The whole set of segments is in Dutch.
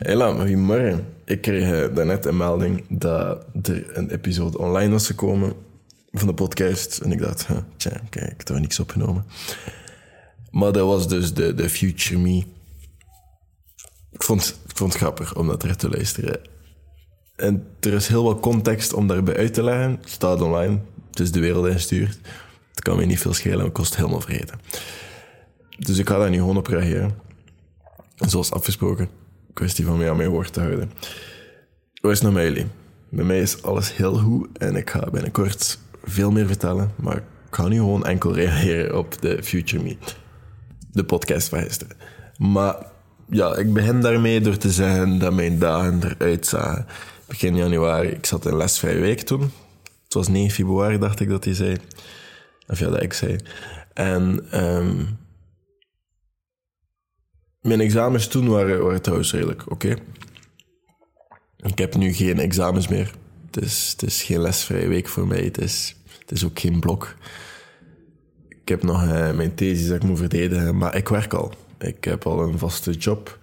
Hela, goedemorgen. Ik kreeg eh, daarnet een melding dat er een episode online was gekomen van de podcast. En ik dacht, tja, kijk, ik heb niks opgenomen. Maar dat was dus de, de Future Me. Ik vond, ik vond het grappig om dat terug te luisteren. En er is heel wat context om daarbij uit te leggen. Het staat online. Het is de wereld ingestuurd. Het kan me niet veel schelen, het kost helemaal vergeten. Dus ik ga daar nu gewoon op reageren. Zoals afgesproken. Kwestie van mij aan mijn woord te houden. Hoe is het nou met jullie? Bij mij is alles heel goed en ik ga binnenkort veel meer vertellen. Maar ik ga nu gewoon enkel reageren op de Future Me. De podcast van. Maar ja, ik begin daarmee door te zeggen dat mijn dagen eruit zagen. Begin januari, ik zat in lesvrije week toen. Het was 9 februari, dacht ik dat hij zei. Of ja, dat ik zei. En um, mijn examens toen waren, waren trouwens redelijk oké. Ik heb nu geen examens meer. Het is, het is geen lesvrije week voor mij. Het is, ook geen blok. Ik heb nog uh, mijn thesis dat ik moet verdedigen, maar ik werk al. Ik heb al een vaste job.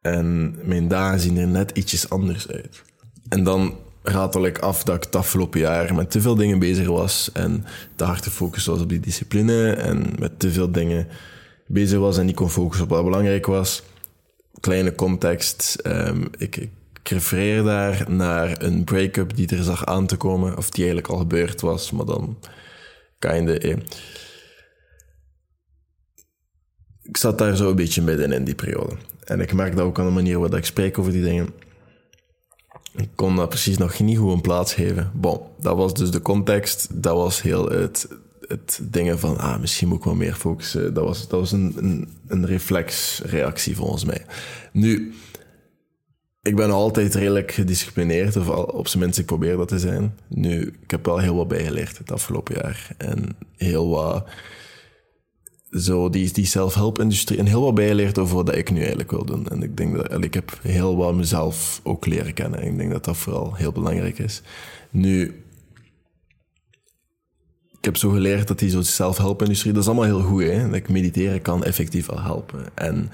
En mijn dagen zien er net ietsjes anders uit. En dan ratel ik af dat ik het afgelopen jaar met te veel dingen bezig was en te hard gefocust was op die discipline en met te veel dingen bezig was en niet kon focussen op wat belangrijk was. Kleine context. Um, ik, ik refereer daar naar een break-up die er zag aan te komen, of die eigenlijk al gebeurd was, maar dan kinde. Eh. Ik zat daar zo een beetje midden in die periode. En ik merk dat ook aan de manier waarop ik spreek over die dingen. Ik kon dat precies nog niet goed een plaats geven. Bon, dat was dus de context. Dat was heel het, het dingen van, ah, misschien moet ik wel meer focussen. Dat was, dat was een, een, reflexreactie volgens mij. Nu, ik ben altijd redelijk gedisciplineerd, of op zijn minst ik probeer dat te zijn. Nu, ik heb wel heel wat bijgeleerd het afgelopen jaar. En heel wat, zo die, die self-help-industrie, en heel wat bijgeleerd over wat ik nu eigenlijk wil doen. En ik denk dat, ik heb heel wat mezelf ook leren kennen. En ik denk dat dat vooral heel belangrijk is. Nu, ik heb zo geleerd dat die zo self-help-industrie, dat is allemaal heel goed. Hè? Dat mediteren kan effectief wel helpen. En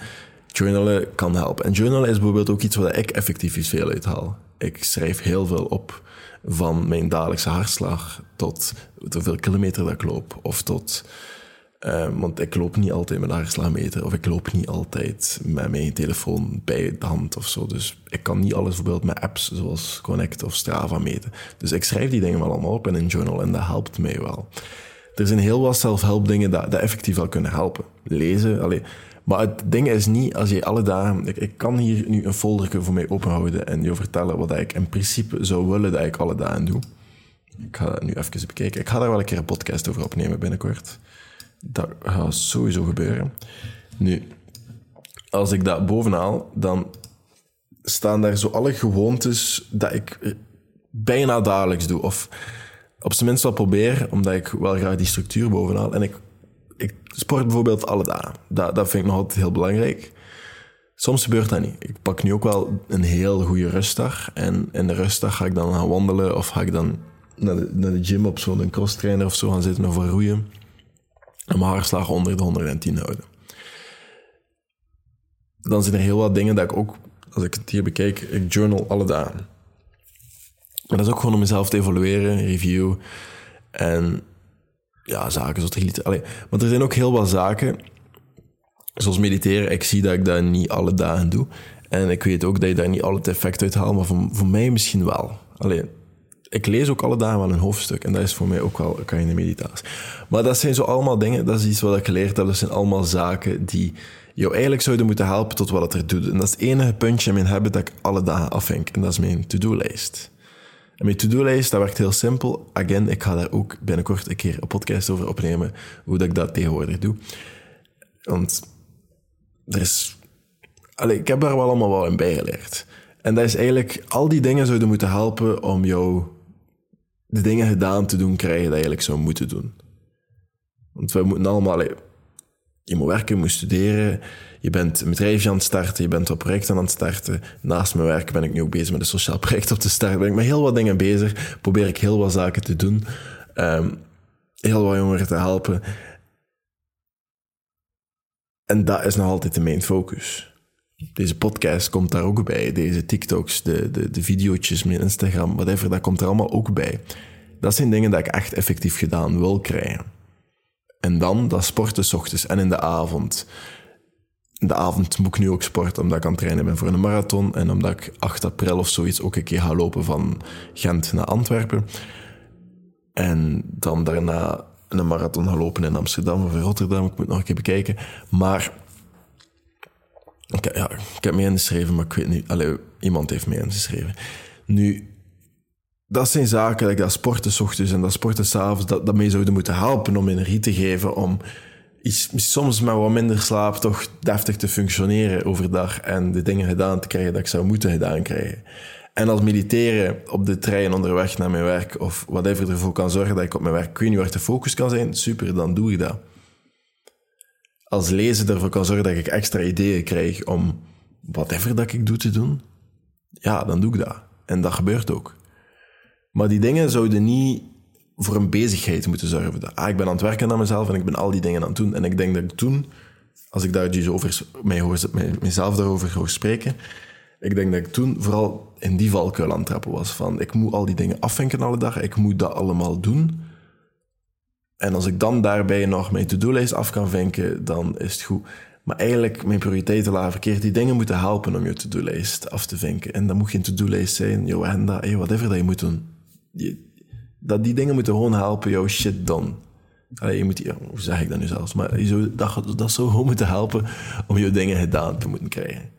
journalen kan helpen. En journalen is bijvoorbeeld ook iets waar ik effectief iets veel uit haal. Ik schrijf heel veel op van mijn dagelijkse hartslag tot hoeveel kilometer dat ik loop. Of tot... Uh, want ik loop niet altijd met hartslagmeter. Of ik loop niet altijd met mijn telefoon bij de hand of zo. Dus ik kan niet alles bijvoorbeeld met apps zoals Connect of Strava meten. Dus ik schrijf die dingen wel allemaal op in een journal en dat helpt mij wel. Er zijn heel wat zelfhelp dingen dat, dat effectief wel kunnen helpen. Lezen, allee, maar het ding is niet, als je alle dagen... Ik, ik kan hier nu een folder voor mij openhouden en je vertellen wat ik in principe zou willen dat ik alle dagen doe. Ik ga dat nu even bekijken. Ik ga daar wel een keer een podcast over opnemen binnenkort. Dat gaat sowieso gebeuren. Nu, als ik dat bovenhaal, dan staan daar zo alle gewoontes dat ik bijna dagelijks doe. Of op zijn minst wel probeer, omdat ik wel graag die structuur bovenhaal. En ik ik sport bijvoorbeeld alle dagen. Dat, dat vind ik nog altijd heel belangrijk. Soms gebeurt dat niet. Ik pak nu ook wel een heel goede rustdag. En in de rustdag ga ik dan gaan wandelen of ga ik dan naar de, naar de gym op zo'n crosstrainer of zo gaan zitten of roeien. En mijn hartslag onder de 110 houden. Dan zijn er heel wat dingen dat ik ook, als ik het hier bekijk, ik journal alle dagen. Maar dat is ook gewoon om mezelf te evalueren, review. En ja, zaken zoals genieten. Allee, want er zijn ook heel wat zaken, zoals mediteren. Ik zie dat ik dat niet alle dagen doe. En ik weet ook dat je daar niet al het effect uit haalt, maar voor, voor mij misschien wel. Allee, ik lees ook alle dagen wel een hoofdstuk. En dat is voor mij ook wel kan je de meditatie. Maar dat zijn zo allemaal dingen, dat is iets wat ik geleerd heb. Dat zijn allemaal zaken die jou eigenlijk zouden moeten helpen tot wat het er doet. En dat is het enige puntje in mijn habit dat ik alle dagen afvink. En dat is mijn to-do-lijst. En mijn to-do-lijst, dat werkt heel simpel. Again, ik ga daar ook binnenkort een keer een podcast over opnemen, hoe dat ik dat tegenwoordig doe. Want er is... Allee, ik heb daar wel allemaal wel in bijgeleerd. En dat is eigenlijk... Al die dingen zouden moeten helpen om jou de dingen gedaan te doen krijgen dat je eigenlijk zou moeten doen. Want we moeten allemaal... Je moet werken, je moet studeren, je bent een bedrijfje aan het starten, je bent op projecten aan het starten. Naast mijn werk ben ik nu ook bezig met een sociaal project op te starten. Ben ik met heel wat dingen bezig, probeer ik heel wat zaken te doen, um, heel wat jongeren te helpen. En dat is nog altijd de main focus. Deze podcast komt daar ook bij. Deze TikToks, de, de, de video's, mijn Instagram, whatever, dat komt er allemaal ook bij. Dat zijn dingen dat ik echt effectief gedaan wil krijgen. En dan dat sporten s ochtends en in de avond. In de avond moet ik nu ook sporten, omdat ik aan het trainen ben voor een marathon. En omdat ik 8 april of zoiets ook een keer ga lopen van Gent naar Antwerpen. En dan daarna een marathon gaan lopen in Amsterdam of in Rotterdam. Ik moet nog een keer bekijken. Maar ik, ja, ik heb mee ingeschreven, maar ik weet niet. Allee, iemand heeft mee ingeschreven. Nu, dat zijn zaken, dat sporten s ochtends en dat sporten s'avonds, dat, dat mee zouden moeten helpen om energie te geven, om iets, soms met wat minder slaap toch deftig te functioneren overdag en de dingen gedaan te krijgen dat ik zou moeten gedaan krijgen. En als mediteren op de trein onderweg naar mijn werk of whatever ervoor kan zorgen dat ik op mijn werk, weet niet waar de focus kan zijn, super, dan doe ik dat. Als lezen ervoor kan zorgen dat ik extra ideeën krijg om whatever dat ik doe te doen, ja, dan doe ik dat. En dat gebeurt ook. Maar die dingen zouden niet voor een bezigheid moeten zorgen. Ah, ik ben aan het werken aan mezelf en ik ben al die dingen aan het doen. En ik denk dat ik toen, als ik daar dus over mij hoor, daarover hoor spreken, ik denk dat ik toen vooral in die valkuil aan het trappen was. Van, ik moet al die dingen afvinken alle dag, ik moet dat allemaal doen. En als ik dan daarbij nog mijn to-do-lijst af kan vinken, dan is het goed. Maar eigenlijk, mijn prioriteiten lagen verkeerd. Die dingen moeten helpen om je to-do-lijst af te vinken. En dat moet geen to-do-lijst zijn, jouw agenda, hey, whatever dat je moet doen. dat die dingen moeten gewoon helpen jouw shit. Allee, je moet, ja, hoe zeg ik dat nu zelfs? Maar je zou, dat, dat zou gewoon moeten helpen om jouw dingen gedaan te moeten krijgen.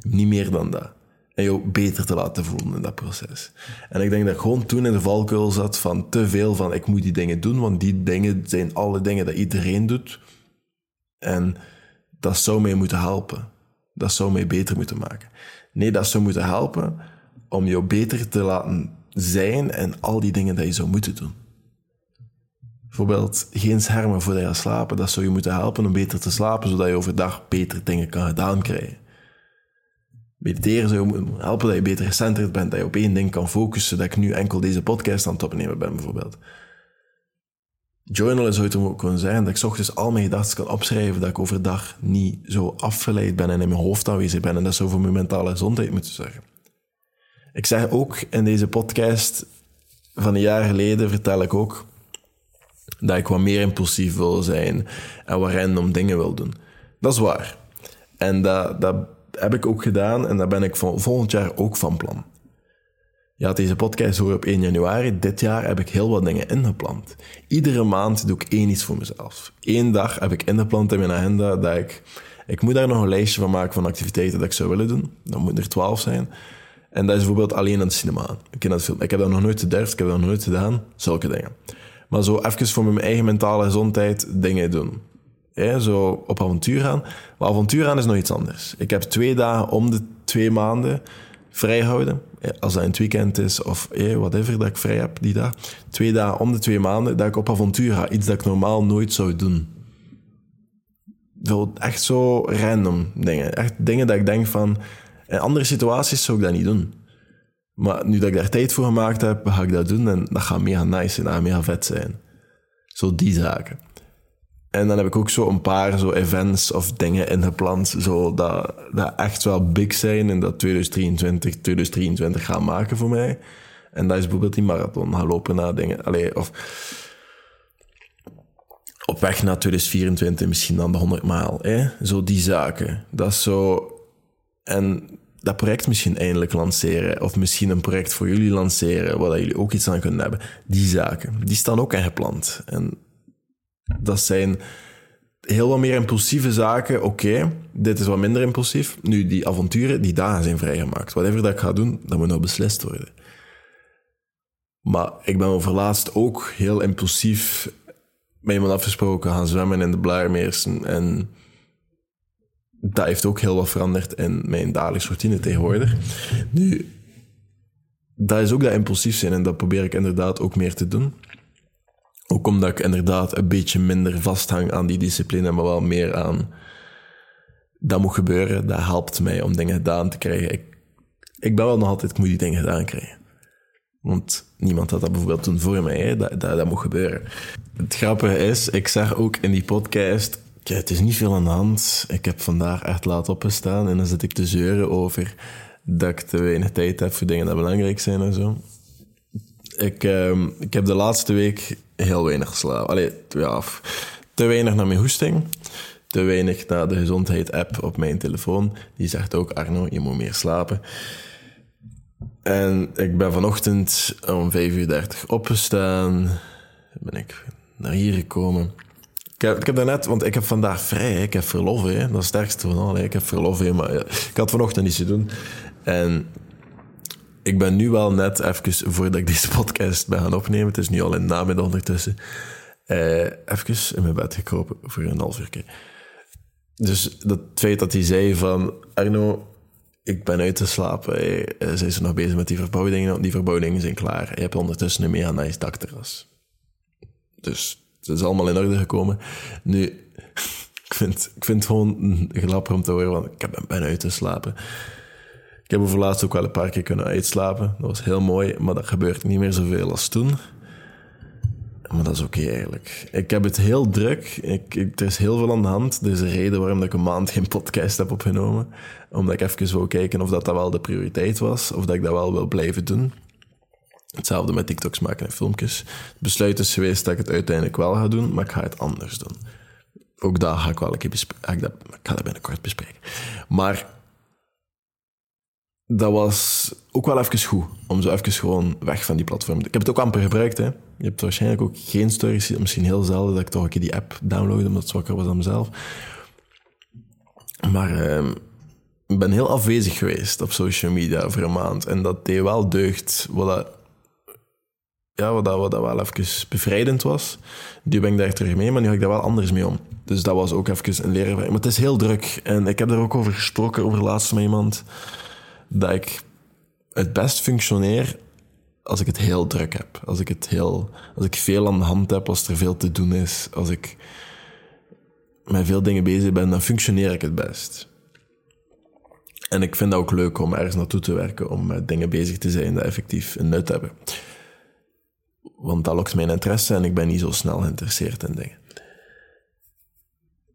Niet meer dan dat. En jou beter te laten voelen in dat proces. En ik denk dat gewoon toen in de valkuil zat van te veel van ik moet die dingen doen, want die dingen zijn alle dingen dat iedereen doet. En dat zou mij moeten helpen. Dat zou mij beter moeten maken. Nee, dat zou moeten helpen om jou beter te laten zijn en al die dingen dat je zou moeten doen. Bijvoorbeeld geen schermen voordat je gaat slapen. Dat zou je moeten helpen om beter te slapen, zodat je overdag beter dingen kan gedaan krijgen. Mediteren zou helpen dat je beter gecentreerd bent, dat je op één ding kan focussen, dat ik nu enkel deze podcast aan het opnemen ben, bijvoorbeeld. Journalen zou het ook kunnen zijn dat ik ochtends al mijn gedachten kan opschrijven, dat ik overdag niet zo afgeleid ben en in mijn hoofd aanwezig ben. En dat zou voor mijn mentale gezondheid moeten zorgen. Ik zeg ook in deze podcast van een jaar geleden, vertel ik ook dat ik wat meer impulsief wil zijn en wat random dingen wil doen. Dat is waar. En dat, dat heb ik ook gedaan en daar ben ik volgend jaar ook van plan. Ja, deze podcast hoor op 1 januari. Dit jaar heb ik heel wat dingen ingepland. Iedere maand doe ik één iets voor mezelf. Eén dag heb ik ingepland in mijn agenda dat ik... Ik moet daar nog een lijstje van maken van activiteiten dat ik zou willen doen. Dan moet er twaalf zijn. En dat is bijvoorbeeld alleen aan het cinema. Ik, dat film. ik heb dat nog nooit gedurfd, ik heb dat nog nooit gedaan. Zulke dingen. Maar zo even voor mijn eigen mentale gezondheid dingen doen. Zo op avontuur gaan. Maar avontuur gaan is nog iets anders. Ik heb twee dagen om de twee maanden vrijhouden. Als dat in het weekend is of eh, whatever dat ik vrij heb die dag. Twee dagen om de twee maanden dat ik op avontuur ga. Iets dat ik normaal nooit zou doen. Echt zo random dingen. Echt dingen dat ik denk van... In andere situaties zou ik dat niet doen. Maar nu dat ik daar tijd voor gemaakt heb, ga ik dat doen. En dat gaat mega nice en dat gaat mega vet zijn. Zo die zaken. En dan heb ik ook zo een paar zo events of dingen ingepland, zo dat, dat echt wel big zijn en dat 2023, 2023 gaan maken voor mij. En dat is bijvoorbeeld die marathon gaan lopen naar dingen. Allee, of op weg naar 2024 misschien dan de 100 maal. Hè? Zo die zaken. Dat is zo... En dat project misschien eindelijk lanceren. Of misschien een project voor jullie lanceren, waar jullie ook iets aan kunnen hebben. Die zaken, die staan ook ingepland. En dat zijn heel wat meer impulsieve zaken. Oké, dit is wat minder impulsief. Nu, die avonturen, die dagen zijn vrijgemaakt. Whatever dat ik ga doen, dat moet nog beslist worden. Maar ik ben over laatst ook heel impulsief met iemand afgesproken gaan zwemmen in de Blaarmeersen. En dat heeft ook heel wat veranderd in mijn dagelijkse routine tegenwoordig. Nu, dat is ook dat impulsief zijn en dat probeer ik inderdaad ook meer te doen. Ook omdat ik inderdaad een beetje minder vasthang aan die discipline, maar wel meer aan dat moet gebeuren. Dat helpt mij om dingen gedaan te krijgen. Ik, ik ben wel nog altijd, ik moet die dingen gedaan krijgen. Want niemand had dat bijvoorbeeld toen voor mij? Dat, dat, moet gebeuren. Het grappige is, ik zeg ook in die podcast, Ja, het is niet veel aan de hand. Ik heb vandaag echt laat opgestaan en dan zit ik te zeuren over dat ik te weinig tijd heb voor dingen die belangrijk zijn en zo. Ik, ehm, ik heb de laatste week heel weinig geslapen. Allee, ja, te weinig naar mijn hoesting. Te weinig naar de gezondheid-app op mijn telefoon. Die zegt ook, Arno, je moet meer slapen. En ik ben vanochtend om 5.30 uur opgestaan. Ben ik naar hier gekomen. Ik heb, ik daarnet, want ik heb vandaag vrij. Ik heb verlof, hè. dat is het sterkste van al. Ik heb verlof, hè, maar ik had vanochtend iets te doen. En ik ben nu wel net even, voordat ik deze podcast ben gaan opnemen, het is nu al in namiddag ondertussen, uh, even in mijn bed gekropen voor een half uur. Dus dat feit dat hij zei van, Arno, ik ben uit te slapen. Hey, zijn ze nog bezig met die verbouwingen? Die verbouwingen zijn klaar. Je hebt ondertussen een mega nice dakterras. Dus het is allemaal in orde gekomen. Nu, ik vind, ik vind het gewoon glapper om te horen, want ik ben uit te slapen. Ik heb over laatst ook wel een paar keer kunnen uitslapen. Dat was heel mooi, maar dat gebeurt niet meer zoveel als toen. Maar dat is oké eigenlijk. Ik heb het heel druk. Ik, er is heel veel aan de hand. Er is een reden waarom ik een maand geen podcast heb opgenomen. Omdat ik even wou kijken of dat, dat wel de prioriteit was. Of dat ik dat wel wil blijven doen. Hetzelfde met TikToks maken en filmpjes. Het besluit is geweest dat ik het uiteindelijk wel ga doen, maar ik ga het anders doen. Ook dat ga ik wel een keer bespreken. Ik, ik ga dat binnenkort bespreken. Maar dat was ook wel even goed. Om zo even gewoon weg van die platform. Ik heb het ook amper gebruikt. Hè. Je hebt waarschijnlijk ook geen stories. Misschien heel zelden dat ik toch een keer die app download omdat het zwakker was dan mezelf. Maar uh, ik ben heel afwezig geweest op social media voor een maand. En dat deed wel deugd. Wat dat, ja, wat dat, wat dat wel even bevrijdend was. Nu ben ik daar terug mee, maar nu ga ik daar wel anders mee om. Dus dat was ook even een leren. Maar het is heel druk. En ik heb er ook over gesproken, over laatst met iemand dat ik het best functioneer als ik het heel druk heb. Als ik, het heel, als ik veel aan de hand heb, als er veel te doen is, als ik met veel dingen bezig ben, dan functioneer ik het best. En ik vind het ook leuk om ergens naartoe te werken, om met dingen bezig te zijn die effectief een nut hebben. Want dat lokt mijn interesse en ik ben niet zo snel geïnteresseerd in dingen.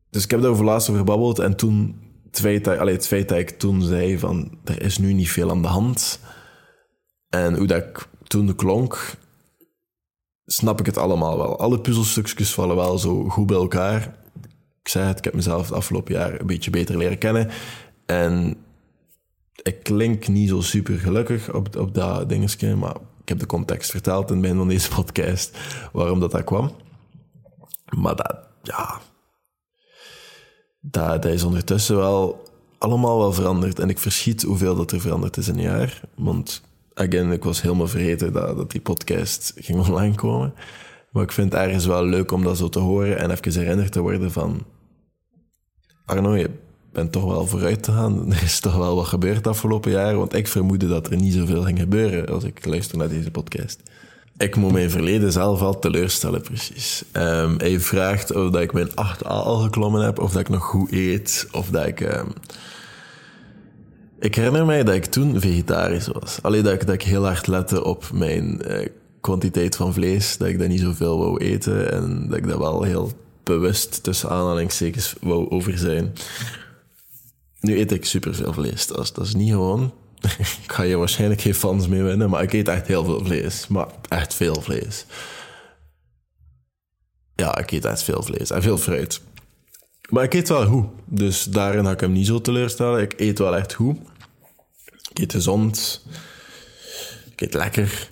Dus ik heb daarover laatst over gebabbeld en toen dat, allee, het feit dat ik toen zei van er is nu niet veel aan de hand en hoe dat ik toen klonk, snap ik het allemaal wel. Alle puzzelstukjes vallen wel zo goed bij elkaar. Ik zei het, ik heb mezelf het afgelopen jaar een beetje beter leren kennen en ik klink niet zo super gelukkig op, op dat dingetje, maar ik heb de context verteld in het begin van deze podcast waarom dat, dat kwam. Maar dat, ja, dat, dat is ondertussen wel allemaal wel veranderd. En ik verschiet hoeveel dat er veranderd is in een jaar. Want, again, ik was helemaal vergeten dat, die podcast ging online komen. Maar ik vind het ergens wel leuk om dat zo te horen en even herinnerd te worden van... Arno, je bent toch wel vooruit te gaan. Er is toch wel wat gebeurd de afgelopen jaar. Want ik vermoedde dat er niet zoveel ging gebeuren als ik luister naar deze podcast ik moet mijn verleden zelf al teleurstellen, precies. Um, hij vraagt of dat ik mijn 8a al geklommen heb, of dat ik nog goed eet, of dat ik... Um... Ik herinner mij dat ik toen vegetarisch was. Alleen dat ik, dat ik heel hard lette op mijn uh, kwantiteit van vlees, dat ik dat niet zoveel wou eten en dat ik dat wel heel bewust tussen aanhalingstekens wou over zijn. Nu eet ik superveel vlees. Dat is niet gewoon ik ga je waarschijnlijk geen fans mee winnen, maar ik eet echt heel veel vlees. Maar echt veel vlees. Ja, ik eet echt veel vlees en veel fruit. Maar ik eet wel goed. Dus daarin ga ik hem niet zo teleurstellen. Ik eet wel echt goed. Ik eet gezond. Ik eet lekker.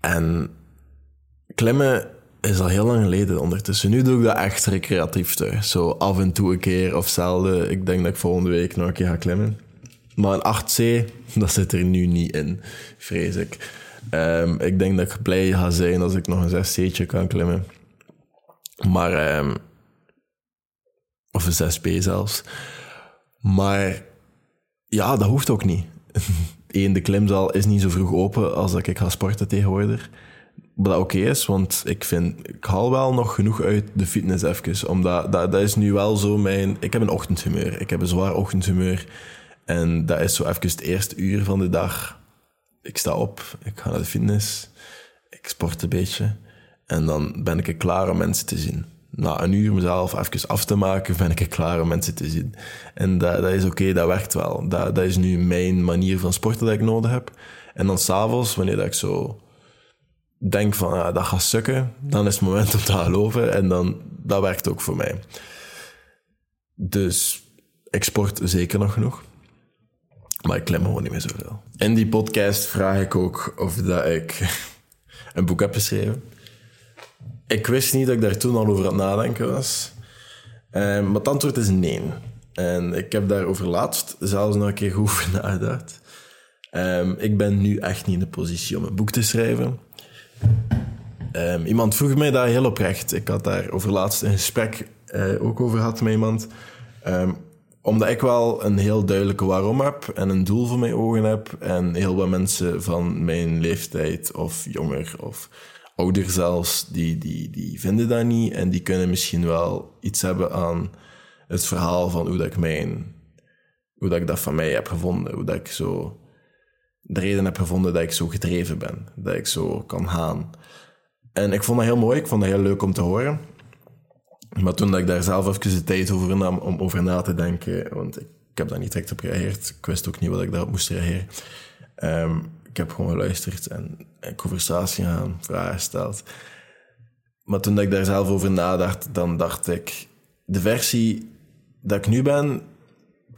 En klimmen is al heel lang geleden ondertussen. Nu doe ik dat echt recreatief. Zo af en toe een keer of zelden. Ik denk dat ik volgende week nog een keer ga klimmen. Maar een 8C, dat zit er nu niet in, vrees ik. Um, ik denk dat ik blij ga zijn als ik nog een 6C'tje kan klimmen. Maar, um, of een 6B zelfs. Maar ja, dat hoeft ook niet. Eén, de klimzaal is niet zo vroeg open als dat ik ga sporten tegenwoordig. Wat oké is, want ik vind, ik haal wel nog genoeg uit de fitness even. Omdat dat, dat is nu wel zo mijn, ik heb een ochtendhumeur. Ik heb een zwaar ochtendhumeur. En dat is zo even het eerste uur van de dag. Ik sta op, ik ga naar de fitness, ik sport een beetje. En dan ben ik er klaar om mensen te zien. na een uur mezelf even af te maken, ben ik klaar om mensen te zien. En dat, dat is oké, dat werkt wel. Dat, dat is nu mijn manier van sporten dat ik nodig heb. En dan s'avonds, wanneer dat ik zo denk van, ah, dat gaat sukken, dan is het moment om te geloven. En dan, dat werkt ook voor mij. Dus ik sport zeker nog genoeg. Maar ik klim gewoon niet meer zoveel. In die podcast vraag ik ook of dat ik een boek heb geschreven. Ik wist niet dat ik daar toen al over aan het nadenken was. Um, maar het antwoord is nee. En ik heb daarover laatst zelfs nog een keer over nagedacht. Um, ik ben nu echt niet in de positie om een boek te schrijven. Um, iemand vroeg mij dat heel oprecht. Ik had daar over laatst een gesprek uh, ook over gehad met iemand. Omdat ik wel een heel duidelijke waarom heb en een doel voor mijn ogen heb. En heel wat mensen van mijn leeftijd of jonger of ouder zelfs, die, die, die vinden dat niet. En die kunnen misschien wel iets hebben aan het verhaal van hoe dat ik mijn, hoe dat ik dat van mij heb gevonden. Hoe dat ik zo de reden heb gevonden dat ik zo gedreven ben. Dat ik zo kan gaan. En ik vond dat heel mooi. Ik vond dat heel leuk om te horen. Maar toen dat ik daar zelf even de tijd over nam om over na te denken, want ik, heb daar niet direct op gereageerd. Ik wist ook niet wat ik daarop moest reageren. Um, ik heb gewoon geluisterd en conversatie gaan, vragen gesteld. Maar toen dat ik daar zelf over nadacht, dan dacht ik, de versie dat ik nu ben,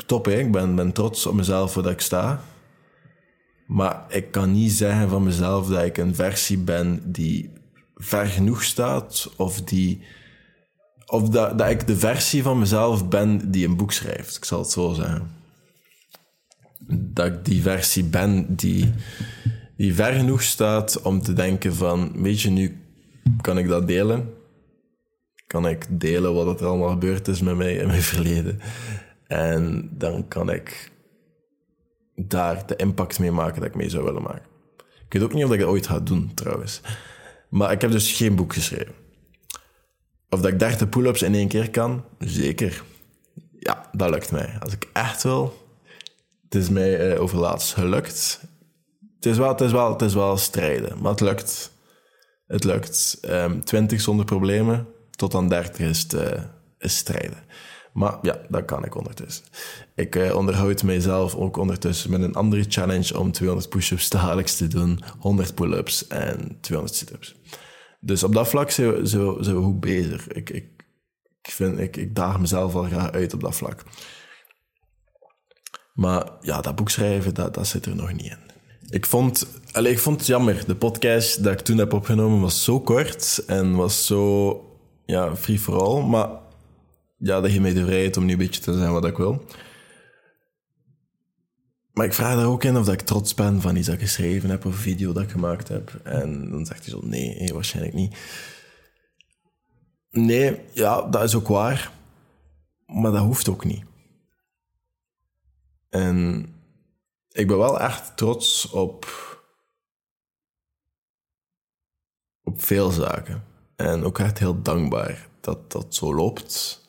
top hè. Ik ben, ben trots op mezelf waar ik sta. Maar ik kan niet zeggen van mezelf dat ik een versie ben die ver genoeg staat of die of dat, dat ik de versie van mezelf ben die een boek schrijft. Ik zal het zo zeggen. Dat ik die versie ben die, die ver genoeg staat om te denken van, weet je, nu kan ik dat delen. Kan ik delen wat er allemaal gebeurd is met mij in mijn verleden. En dan kan ik daar de impact mee maken dat ik mee zou willen maken. Ik weet ook niet of ik dat ooit ga doen, trouwens. Maar ik heb dus geen boek geschreven. Of dat ik 30 pull-ups in één keer kan? Zeker. Ja, dat lukt mij. Als ik echt wil. Het is mij uh, overlaatst gelukt. Het is, wel, het, is wel, het is wel strijden, maar het lukt. Het lukt. Um, ehm, 20 zonder problemen, tot aan 30 is, het, is strijden. Maar ja, dat kan ik ondertussen. Ik uh, onderhoud mijzelf ook ondertussen met een andere challenge om 200 push-ups dagelijks te doen, 100 pull-ups en 200 sit-ups. Dus op dat vlak zijn we, zijn we, zijn we goed bezig. Ik, ik, ik, vind, ik, ik daag mezelf al graag uit op dat vlak. Maar ja, dat boek schrijven, dat, dat zit er nog niet in. Ik vond, allez, ik vond het jammer. De podcast dat ik toen heb opgenomen was zo kort en was zo ja, free for all. Maar ja, dat geeft mij de vrijheid om nu een beetje te zijn wat ik wil. Maar ik vraag daar ook in of dat ik trots ben van iets dat ik geschreven heb of een video dat ik gemaakt heb. En dan zegt hij zo, nee, waarschijnlijk niet. Nee, ja, dat is ook waar. Maar dat hoeft ook niet. En ik ben wel echt trots op, op veel zaken. En ook echt heel dankbaar dat dat zo loopt.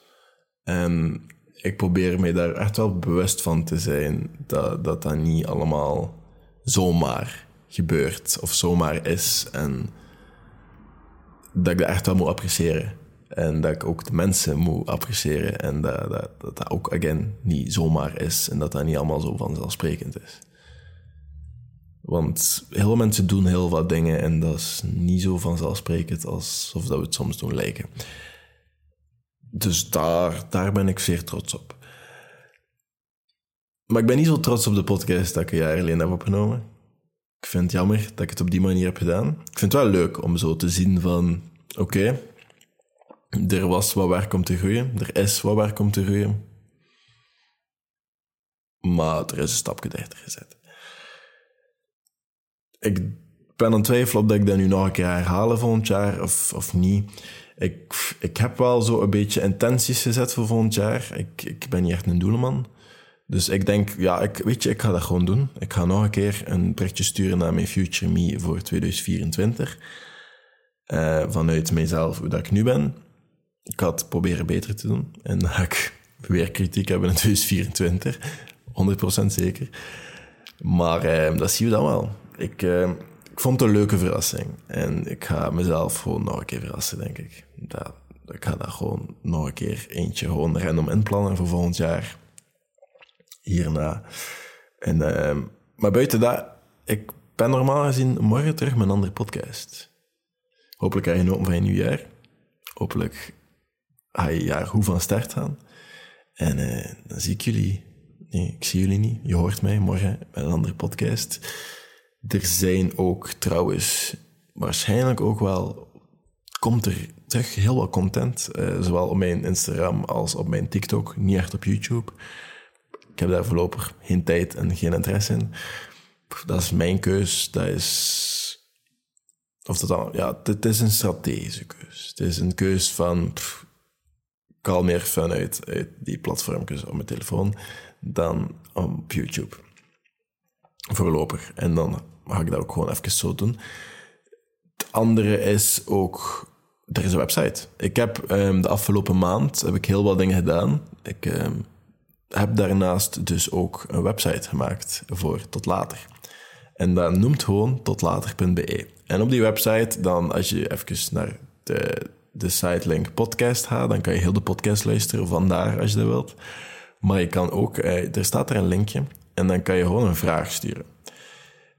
En ik probeer me daar echt wel bewust van te zijn dat dat, dat niet allemaal zomaar gebeurt of zomaar is. En dat ik dat echt wel moet appreciëren. En dat ik ook de mensen moet appreciëren. En dat dat, dat, ook, again, niet zomaar is. En dat dat niet allemaal zo vanzelfsprekend is. Want heel veel mensen doen heel wat dingen en dat is niet zo vanzelfsprekend alsof dat we het soms doen lijken. Dus daar, daar ben ik zeer trots op. Maar ik ben niet zo trots op de podcast dat ik een jaar geleden heb opgenomen. Ik vind het jammer dat ik het op die manier heb gedaan. Ik vind het wel leuk om zo te zien van... Oké, er was wat werk om te groeien. Er is wat werk om te groeien. Maar er is een stapje dichter gezet. Ik ben aan het twijfelen of dat ik dat nu nog een keer herhalen volgend jaar of, of niet ik, ik heb wel zo een beetje intenties gezet voor volgend jaar. Ik, ik ben niet echt een doelman. Dus ik denk, ja, ik, weet je, ik ga dat gewoon doen. Ik ga nog een keer een berichtje sturen naar mijn Future Me voor 2024. Uh, eh, vanuit mijzelf, hoe dat ik nu ben. Ik ga het proberen beter te doen. En dan ga ik weer kritiek hebben in 2024. 100% zeker. Maar uh, dat zien we dan wel. Ik, uh, ik vond het een leuke verrassing. En ik ga mezelf gewoon nog een keer verrassen, denk ik. Dat, ik ga daar gewoon nog een keer eentje gewoon random inplannen voor volgend jaar. Hierna. En, uh, maar buiten dat, ik ben normaal gezien morgen terug met een andere podcast. Hopelijk ga je genoten van je nieuwjaar. Hopelijk ga je jaar goed van start gaan. En uh, dan zie ik jullie. Nee, ik zie jullie niet. Je hoort mij morgen met een andere podcast. Er zijn ook trouwens waarschijnlijk ook wel. Komt er terug heel wat content. Uh, zowel op mijn Instagram als op mijn TikTok. Niet echt op YouTube. Ik heb daar voorlopig geen tijd en geen interesse in. Dat is mijn keus. Dat is. Of dat ja, het is een strategische keus. Het is een keus van. Pff, ik haal meer fun uit, uit die platformjes op mijn telefoon dan op YouTube. Voorlopig. En dan mag ik dat ook gewoon even zo doen. Het andere is ook, er is een website. Ik heb um, de afgelopen maand heb ik heel wat dingen gedaan. Ik um, heb daarnaast dus ook een website gemaakt voor Tot Later. En dat noemt gewoon totlater.be. En op die website, dan als je even naar de, de sitelink podcast gaat, dan kan je heel de podcast luisteren vandaar als je dat wilt. Maar je kan ook, eh, er staat er een linkje en dan kan je gewoon een vraag sturen.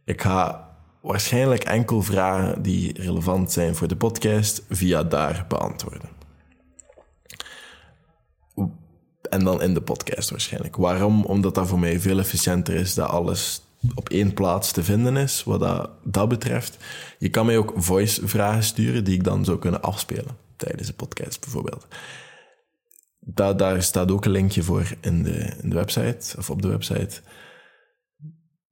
Ik ga waarschijnlijk enkel vragen die relevant zijn voor de podcast via daar beantwoorden. En dan in de podcast waarschijnlijk. Waarom? Omdat dat voor mij veel efficiënter is dat alles op één plaats te vinden is, wat dat, dat betreft. Je kan mij ook voice-vragen sturen die ik dan zou kunnen afspelen tijdens de podcast bijvoorbeeld. Da daar staat ook een linkje voor in de, in de website, of op de website.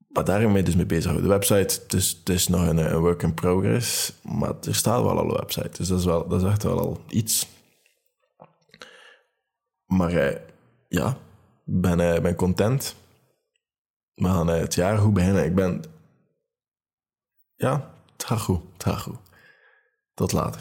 Maar daar ben ik dus mee bezig. De website, is, het is nog een, een, work in progress, maar er staat wel al een website. Dus dat is, wel, dat is echt wel al iets. Maar eh, ja, ik ben, eh, ben content. We gaan eh, het jaar goed beginnen. Ik ben... Ja, het gaat goed. Het gaat goed. Tot later.